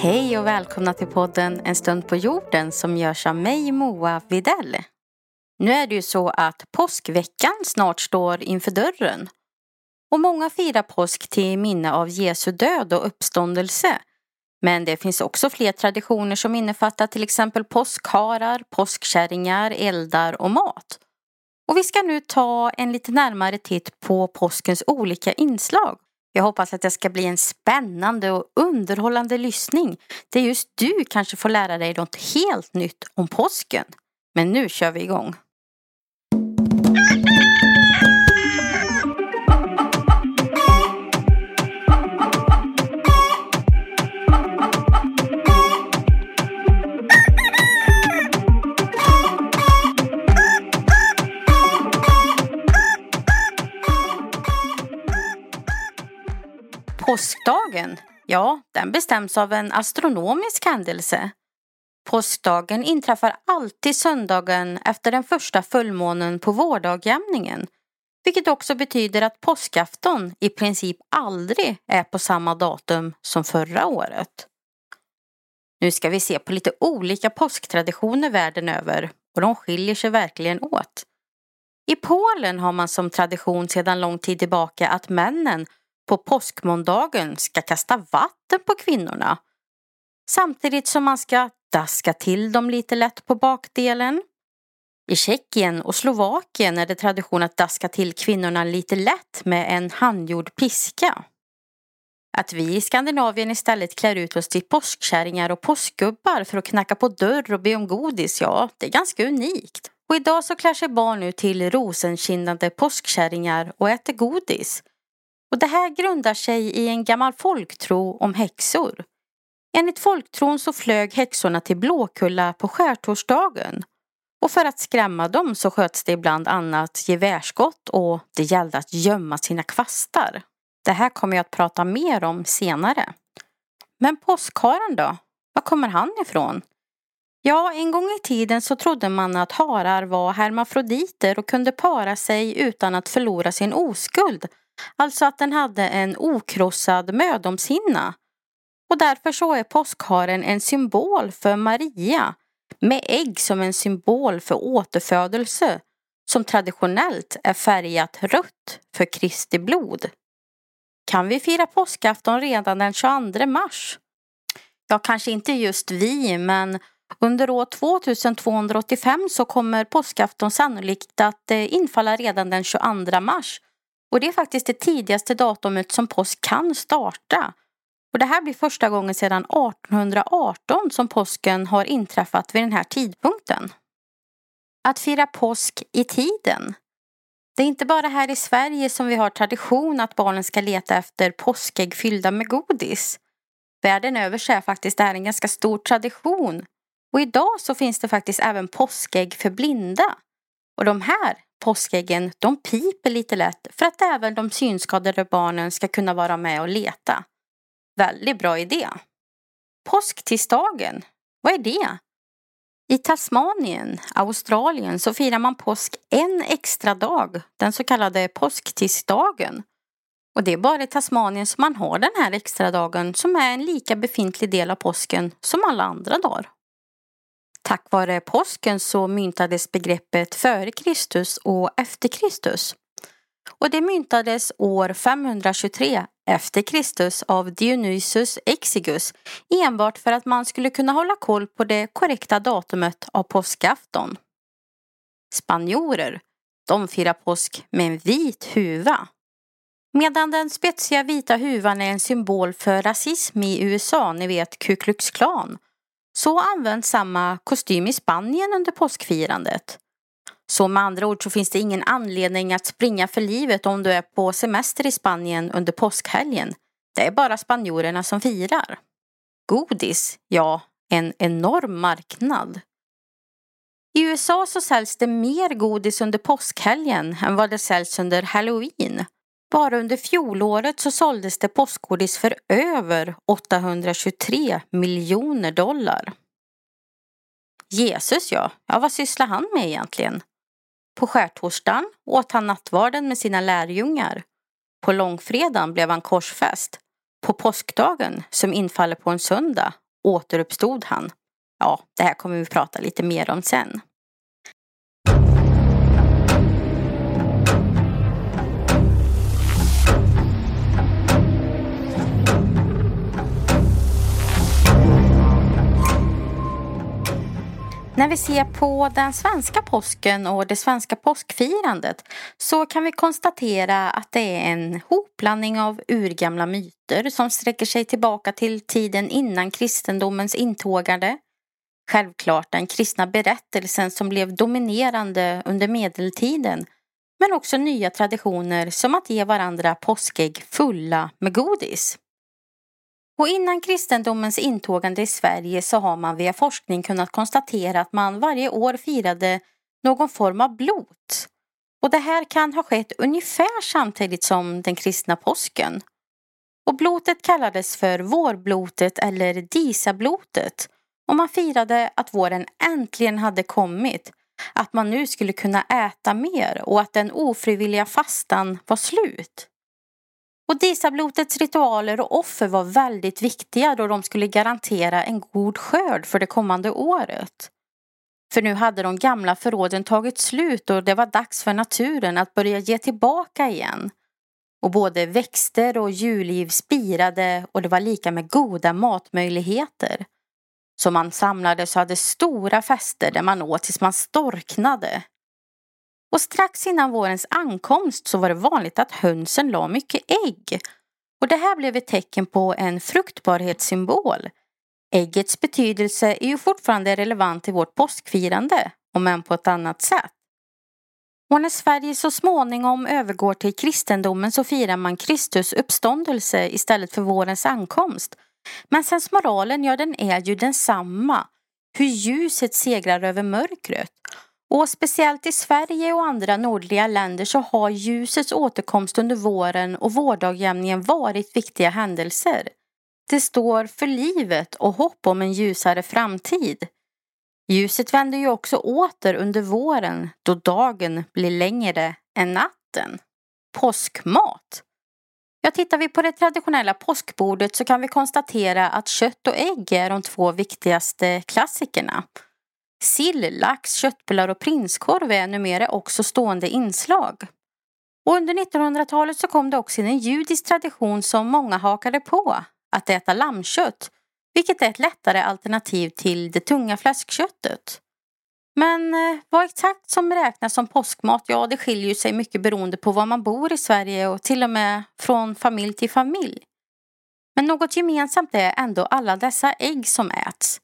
Hej och välkomna till podden En stund på jorden som görs av mig Moa Videll. Nu är det ju så att påskveckan snart står inför dörren. Och många firar påsk till minne av Jesu död och uppståndelse. Men det finns också fler traditioner som innefattar till exempel påskharar, påskkärringar, eldar och mat. Och vi ska nu ta en lite närmare titt på påskens olika inslag. Jag hoppas att det ska bli en spännande och underhållande lyssning där just du kanske får lära dig något helt nytt om påsken. Men nu kör vi igång. Påskdagen, ja, den bestäms av en astronomisk händelse. Påskdagen inträffar alltid söndagen efter den första fullmånen på vårdagjämningen, vilket också betyder att påskafton i princip aldrig är på samma datum som förra året. Nu ska vi se på lite olika påsktraditioner världen över och de skiljer sig verkligen åt. I Polen har man som tradition sedan lång tid tillbaka att männen på påskmåndagen ska kasta vatten på kvinnorna. Samtidigt som man ska daska till dem lite lätt på bakdelen. I Tjeckien och Slovakien är det tradition att daska till kvinnorna lite lätt med en handgjord piska. Att vi i Skandinavien istället klär ut oss till påskkärringar och påskgubbar för att knacka på dörr och be om godis, ja, det är ganska unikt. Och idag så klär sig barn nu till rosenkindande påskkärringar och äter godis. Och det här grundar sig i en gammal folktro om häxor. Enligt folktron så flög häxorna till Blåkulla på skärtorsdagen. Och för att skrämma dem så sköts det ibland annat gevärsskott och det gällde att gömma sina kvastar. Det här kommer jag att prata mer om senare. Men påskharen då? Var kommer han ifrån? Ja, en gång i tiden så trodde man att harar var hermafroditer och kunde para sig utan att förlora sin oskuld Alltså att den hade en okrossad mödomshinna. Och därför så är påskharen en symbol för Maria med ägg som en symbol för återfödelse som traditionellt är färgat rött för Kristi blod. Kan vi fira påskafton redan den 22 mars? Ja, kanske inte just vi, men under år 2285 så kommer påskafton sannolikt att eh, infalla redan den 22 mars och det är faktiskt det tidigaste datumet som påsk kan starta. Och det här blir första gången sedan 1818 som påsken har inträffat vid den här tidpunkten. Att fira påsk i tiden. Det är inte bara här i Sverige som vi har tradition att barnen ska leta efter påskägg fyllda med godis. Världen över så är faktiskt det här en ganska stor tradition. Och idag så finns det faktiskt även påskägg för blinda. Och de här påskäggen de piper lite lätt för att även de synskadade barnen ska kunna vara med och leta. Väldigt bra idé. Påsktisdagen, vad är det? I Tasmanien, Australien, så firar man påsk en extra dag, den så kallade påsktisdagen. Och det är bara i Tasmanien som man har den här extra dagen som är en lika befintlig del av påsken som alla andra dagar. Tack vare påsken så myntades begreppet före Kristus och efter Kristus. Och det myntades år 523 efter Kristus av Dionysius Exigus enbart för att man skulle kunna hålla koll på det korrekta datumet av påskafton. Spanjorer, de firar påsk med en vit huva. Medan den spetsiga vita huvan är en symbol för rasism i USA, ni vet Ku Klux Klan, så används samma kostym i Spanien under påskfirandet. Så med andra ord så finns det ingen anledning att springa för livet om du är på semester i Spanien under påskhelgen. Det är bara spanjorerna som firar. Godis, ja, en enorm marknad. I USA så säljs det mer godis under påskhelgen än vad det säljs under halloween. Bara under fjolåret så såldes det påskgodis för över 823 miljoner dollar. Jesus ja, ja vad sysslar han med egentligen? På skärtorsdagen åt han nattvarden med sina lärjungar. På långfredagen blev han korsfäst. På påskdagen, som infaller på en söndag, återuppstod han. Ja, det här kommer vi prata lite mer om sen. När vi ser på den svenska påsken och det svenska påskfirandet så kan vi konstatera att det är en hopblandning av urgamla myter som sträcker sig tillbaka till tiden innan kristendomens intågande. Självklart den kristna berättelsen som blev dominerande under medeltiden men också nya traditioner som att ge varandra påskägg fulla med godis. Och innan kristendomens intågande i Sverige så har man via forskning kunnat konstatera att man varje år firade någon form av blot. Och det här kan ha skett ungefär samtidigt som den kristna påsken. Och blotet kallades för vårblotet eller disablotet och man firade att våren äntligen hade kommit, att man nu skulle kunna äta mer och att den ofrivilliga fastan var slut. Och Disablotets ritualer och offer var väldigt viktiga då de skulle garantera en god skörd för det kommande året. För nu hade de gamla förråden tagit slut och det var dags för naturen att börja ge tillbaka igen. Och både växter och djurliv spirade och det var lika med goda matmöjligheter. Så man samlades och hade stora fester där man åt tills man storknade. Och strax innan vårens ankomst så var det vanligt att hönsen la mycket ägg. Och det här blev ett tecken på en fruktbarhetssymbol. Äggets betydelse är ju fortfarande relevant i vårt påskfirande, om än på ett annat sätt. Och när Sverige så småningom övergår till kristendomen så firar man Kristus uppståndelse istället för vårens ankomst. Men sensmoralen, ja den är ju densamma. Hur ljuset segrar över mörkret och speciellt i Sverige och andra nordliga länder så har ljusets återkomst under våren och vårdagjämningen varit viktiga händelser. Det står för livet och hopp om en ljusare framtid. Ljuset vänder ju också åter under våren då dagen blir längre än natten. Påskmat. Ja, tittar vi på det traditionella påskbordet så kan vi konstatera att kött och ägg är de två viktigaste klassikerna. Sill, lax, köttbullar och prinskorv är numera också stående inslag. Och under 1900-talet så kom det också in en judisk tradition som många hakade på, att äta lammkött, vilket är ett lättare alternativ till det tunga fläskköttet. Men eh, vad exakt som räknas som påskmat, ja det skiljer sig mycket beroende på var man bor i Sverige och till och med från familj till familj. Men något gemensamt är ändå alla dessa ägg som äts.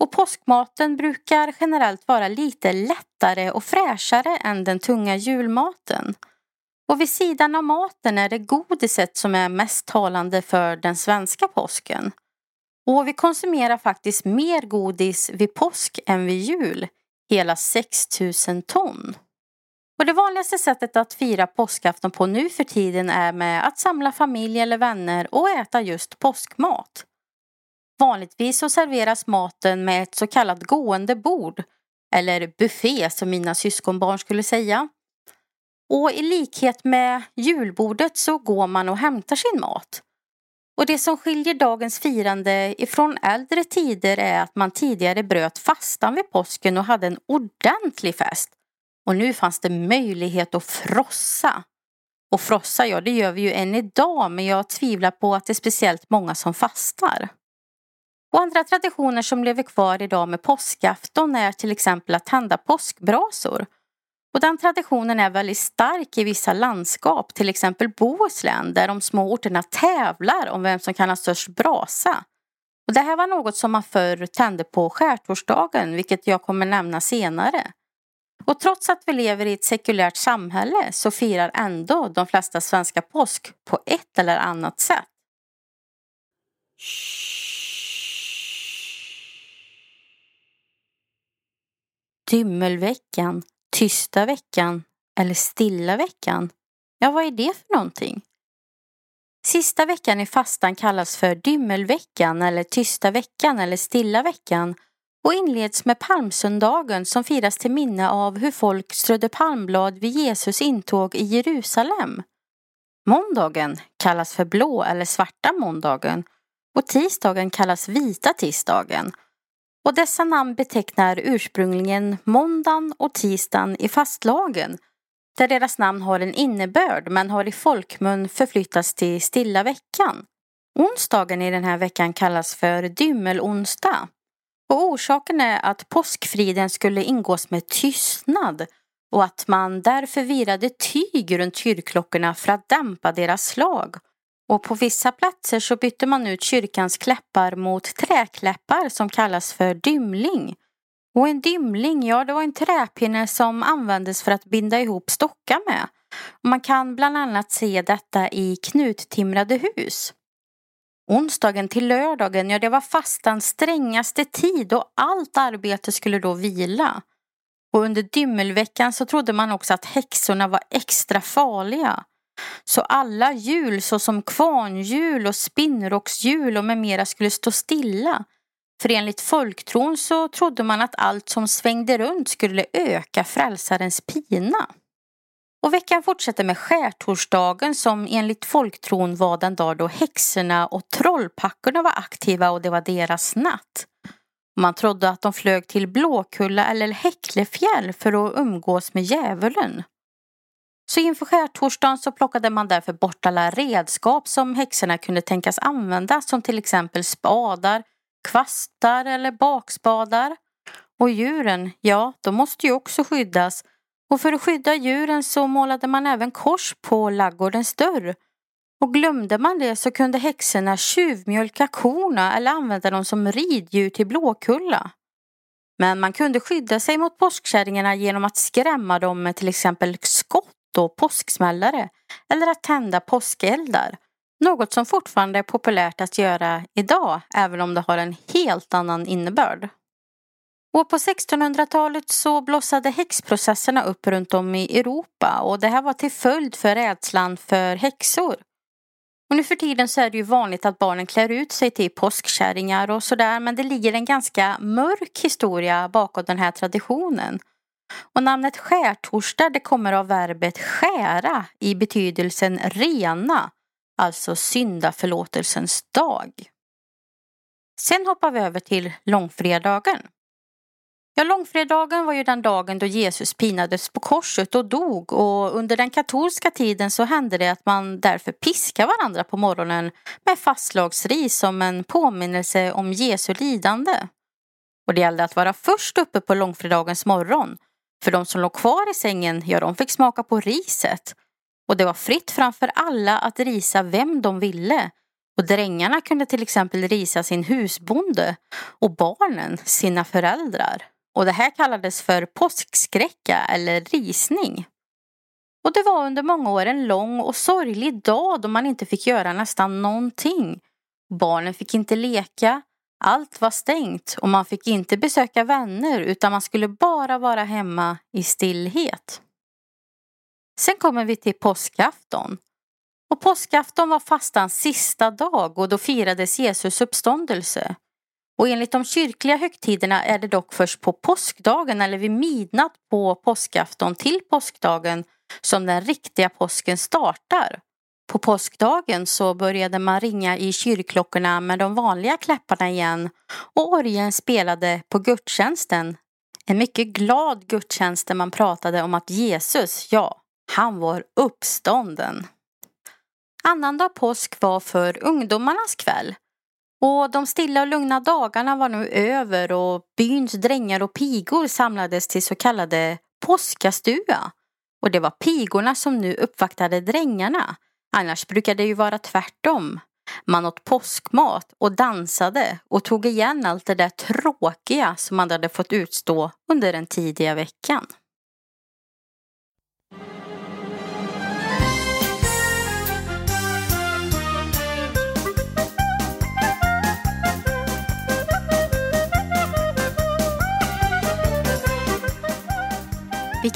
Och påskmaten brukar generellt vara lite lättare och fräschare än den tunga julmaten. Och vid sidan av maten är det godiset som är mest talande för den svenska påsken. Och vi konsumerar faktiskt mer godis vid påsk än vid jul, hela 6000 ton. Och det vanligaste sättet att fira påskafton på nu för tiden är med att samla familj eller vänner och äta just påskmat. Vanligtvis så serveras maten med ett så kallat gående bord eller buffé som mina syskonbarn skulle säga. Och i likhet med julbordet så går man och hämtar sin mat. Och det som skiljer dagens firande ifrån äldre tider är att man tidigare bröt fastan vid påsken och hade en ordentlig fest. Och nu fanns det möjlighet att frossa. Och frossa, ja det gör vi ju än idag men jag tvivlar på att det är speciellt många som fastar. Och andra traditioner som lever kvar idag med påskafton är till exempel att tända påskbrasor. Och den traditionen är väldigt stark i vissa landskap, till exempel Bohuslän där de små orterna tävlar om vem som kan ha störst brasa. Och det här var något som man förr tände på skärtorsdagen, vilket jag kommer nämna senare. Och trots att vi lever i ett sekulärt samhälle så firar ändå de flesta svenska påsk på ett eller annat sätt. Dymmelveckan, tysta veckan eller stilla veckan? Ja, vad är det för någonting? Sista veckan i fastan kallas för dymmelveckan eller tysta veckan eller stilla veckan och inleds med palmsöndagen som firas till minne av hur folk strödde palmblad vid Jesus intåg i Jerusalem. Måndagen kallas för blå eller svarta måndagen och tisdagen kallas vita tisdagen. Och dessa namn betecknar ursprungligen måndagen och tisdagen i fastlagen där deras namn har en innebörd men har i folkmun förflyttats till stilla veckan. Onsdagen i den här veckan kallas för dymmelonsdag. Och orsaken är att påskfriden skulle ingås med tystnad och att man därför virade tyg runt kyrkklockorna för att dämpa deras slag. Och på vissa platser så bytte man ut kyrkans kläppar mot träkläppar som kallas för dymling. Och en dymling, ja det var en träpinne som användes för att binda ihop stockar med. Och man kan bland annat se detta i knuttimrade hus. Onsdagen till lördagen, ja det var fastans strängaste tid och allt arbete skulle då vila. Och under dymmelveckan så trodde man också att häxorna var extra farliga. Så alla hjul såsom kvarnhjul och spinnrockshjul och med mera skulle stå stilla. För enligt folktron så trodde man att allt som svängde runt skulle öka frälsarens pina. Och veckan fortsätter med skärtorsdagen som enligt folktron var den dag då häxorna och trollpackorna var aktiva och det var deras natt. Man trodde att de flög till Blåkulla eller Häcklefjäll för att umgås med djävulen. Så inför skärtorsdagen så plockade man därför bort alla redskap som häxorna kunde tänkas använda som till exempel spadar, kvastar eller bakspadar. Och djuren, ja, de måste ju också skyddas och för att skydda djuren så målade man även kors på laggårdens dörr. Och glömde man det så kunde häxorna tjuvmjölka korna eller använda dem som riddjur till Blåkulla. Men man kunde skydda sig mot påskkärringarna genom att skrämma dem med till exempel då påsksmällare eller att tända påskeldar. Något som fortfarande är populärt att göra idag även om det har en helt annan innebörd. Och på 1600-talet så blossade häxprocesserna upp runt om i Europa och det här var till följd för rädslan för häxor. Och nu för tiden så är det ju vanligt att barnen klär ut sig till påskkärringar och sådär men det ligger en ganska mörk historia bakom den här traditionen. Och namnet skärtorsdag det kommer av verbet skära i betydelsen rena, alltså syndaförlåtelsens dag. Sen hoppar vi över till långfredagen. Ja, långfredagen var ju den dagen då Jesus pinades på korset och dog och under den katolska tiden så hände det att man därför piskade varandra på morgonen med fastlagsris som en påminnelse om Jesu lidande. Och det gällde att vara först uppe på långfredagens morgon för de som låg kvar i sängen, ja de fick smaka på riset. Och det var fritt framför alla att risa vem de ville. Och drängarna kunde till exempel risa sin husbonde och barnen sina föräldrar. Och det här kallades för påskskräcka eller risning. Och det var under många år en lång och sorglig dag då man inte fick göra nästan någonting. Barnen fick inte leka, allt var stängt och man fick inte besöka vänner utan man skulle bara vara hemma i stillhet. Sen kommer vi till påskafton. Och påskafton var fastans sista dag och då firades Jesus uppståndelse. Och enligt de kyrkliga högtiderna är det dock först på påskdagen eller vid midnatt på påskafton till påskdagen som den riktiga påsken startar. På påskdagen så började man ringa i kyrkklockorna med de vanliga kläpparna igen och orgeln spelade på gudstjänsten. En mycket glad gudstjänst där man pratade om att Jesus, ja, han var uppstånden. Annandag påsk var för ungdomarnas kväll och de stilla och lugna dagarna var nu över och byns drängar och pigor samlades till så kallade påskastua. Och det var pigorna som nu uppvaktade drängarna. Annars brukade det ju vara tvärtom. Man åt påskmat och dansade och tog igen allt det där tråkiga som man hade fått utstå under den tidiga veckan.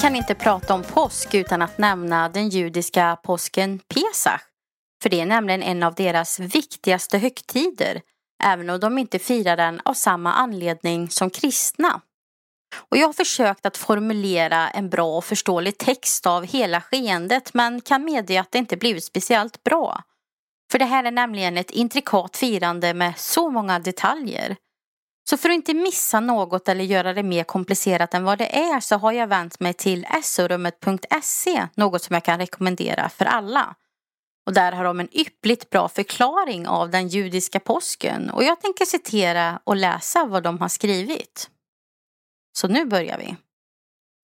Kan inte prata om påsk utan att nämna den judiska påsken Pesach. För det är nämligen en av deras viktigaste högtider, även om de inte firar den av samma anledning som kristna. Och jag har försökt att formulera en bra och förståelig text av hela skeendet men kan medge att det inte blivit speciellt bra. För det här är nämligen ett intrikat firande med så många detaljer. Så för att inte missa något eller göra det mer komplicerat än vad det är så har jag vänt mig till sorummet.se, något som jag kan rekommendera för alla. Och där har de en yppligt bra förklaring av den judiska påsken och jag tänker citera och läsa vad de har skrivit. Så nu börjar vi.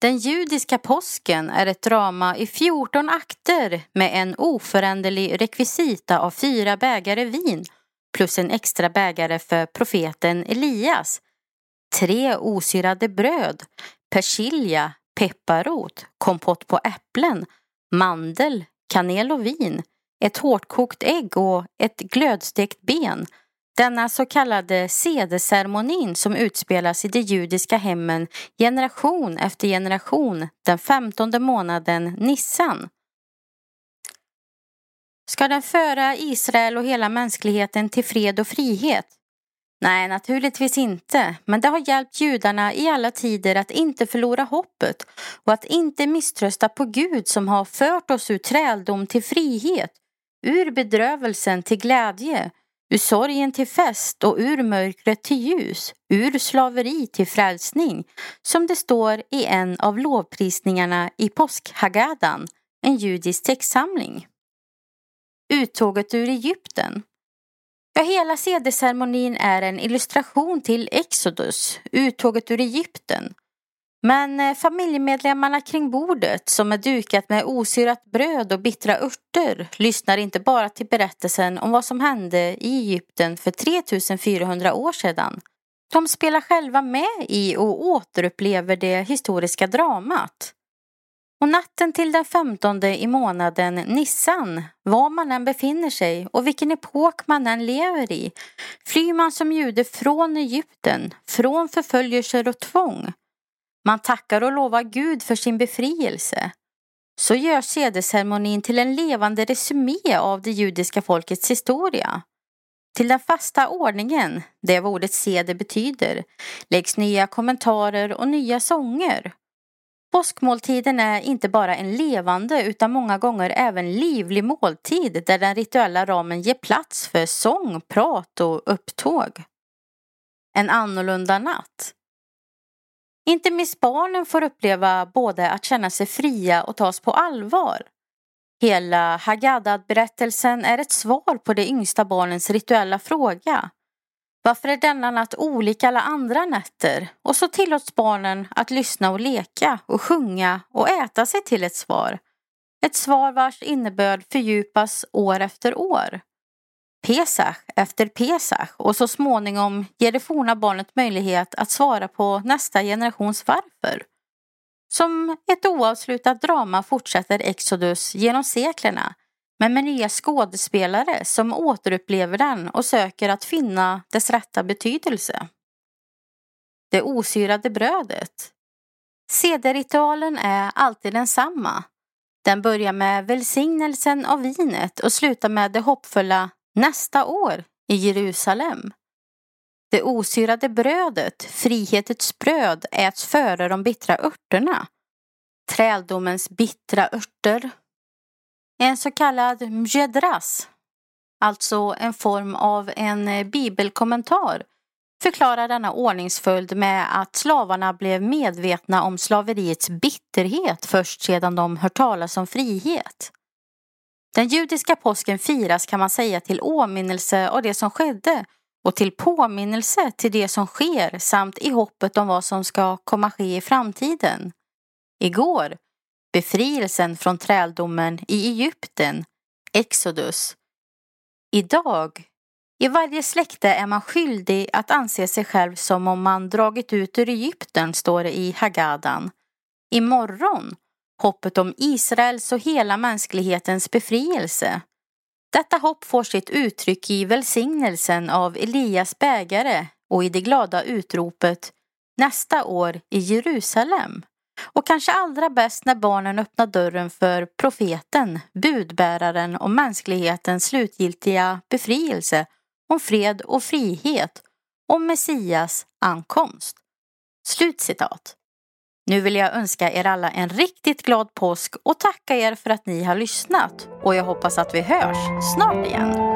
Den judiska påsken är ett drama i 14 akter med en oföränderlig rekvisita av fyra bägare vin plus en extra bägare för profeten Elias, tre osyrade bröd, persilja, pepparrot, kompott på äpplen, mandel, kanel och vin, ett hårdkokt ägg och ett glödstekt ben. Denna så kallade sedeceremonin som utspelas i de judiska hemmen generation efter generation den femtonde månaden Nissan. Ska den föra Israel och hela mänskligheten till fred och frihet? Nej, naturligtvis inte, men det har hjälpt judarna i alla tider att inte förlora hoppet och att inte misströsta på Gud som har fört oss ur träldom till frihet, ur bedrövelsen till glädje, ur sorgen till fest och ur mörkret till ljus, ur slaveri till frälsning, som det står i en av lovprisningarna i påskhagadan, en judisk textsamling. Uttåget ur Egypten. Ja, hela sedeceremonin är en illustration till Exodus, uttåget ur Egypten. Men eh, familjemedlemmarna kring bordet som är dukat med osyrat bröd och bittra örter lyssnar inte bara till berättelsen om vad som hände i Egypten för 3400 år sedan. De spelar själva med i och återupplever det historiska dramat. Och natten till den femtonde i månaden Nissan, var man än befinner sig och vilken epok man än lever i, flyr man som jude från Egypten, från förföljelser och tvång. Man tackar och lovar Gud för sin befrielse. Så görs sedeceremonin till en levande resumé av det judiska folkets historia. Till den fasta ordningen, det vad ordet sede betyder, läggs nya kommentarer och nya sånger Påskmåltiden är inte bara en levande utan många gånger även livlig måltid där den rituella ramen ger plats för sång, prat och upptåg. En annorlunda natt. Inte minst barnen får uppleva både att känna sig fria och tas på allvar. Hela Haggadad-berättelsen är ett svar på de yngsta barnens rituella fråga. Varför är denna natt olik alla andra nätter? Och så tillåts barnen att lyssna och leka och sjunga och äta sig till ett svar. Ett svar vars innebörd fördjupas år efter år. Pesach efter Pesach och så småningom ger det forna barnet möjlighet att svara på nästa generations varför. Som ett oavslutat drama fortsätter Exodus genom seklerna men med nya skådespelare som återupplever den och söker att finna dess rätta betydelse. Det osyrade brödet. Sederritualen är alltid densamma. Den börjar med välsignelsen av vinet och slutar med det hoppfulla nästa år i Jerusalem. Det osyrade brödet, frihetens bröd, äts före de bittra örterna. Träldomens bittra örter en så kallad mjedras, alltså en form av en eh, bibelkommentar, förklarar denna ordningsföljd med att slavarna blev medvetna om slaveriets bitterhet först sedan de hört talas om frihet. Den judiska påsken firas kan man säga till åminnelse av det som skedde och till påminnelse till det som sker samt i hoppet om vad som ska komma ske i framtiden. Igår befrielsen från träldomen i Egypten, Exodus. Idag, i varje släkte är man skyldig att anse sig själv som om man dragit ut ur Egypten, står det i Hagadan. Imorgon, hoppet om Israels och hela mänsklighetens befrielse. Detta hopp får sitt uttryck i välsignelsen av Elias bägare och i det glada utropet nästa år i Jerusalem. Och kanske allra bäst när barnen öppnar dörren för profeten, budbäraren och mänsklighetens slutgiltiga befrielse om fred och frihet, om Messias ankomst. Slutcitat. Nu vill jag önska er alla en riktigt glad påsk och tacka er för att ni har lyssnat och jag hoppas att vi hörs snart igen.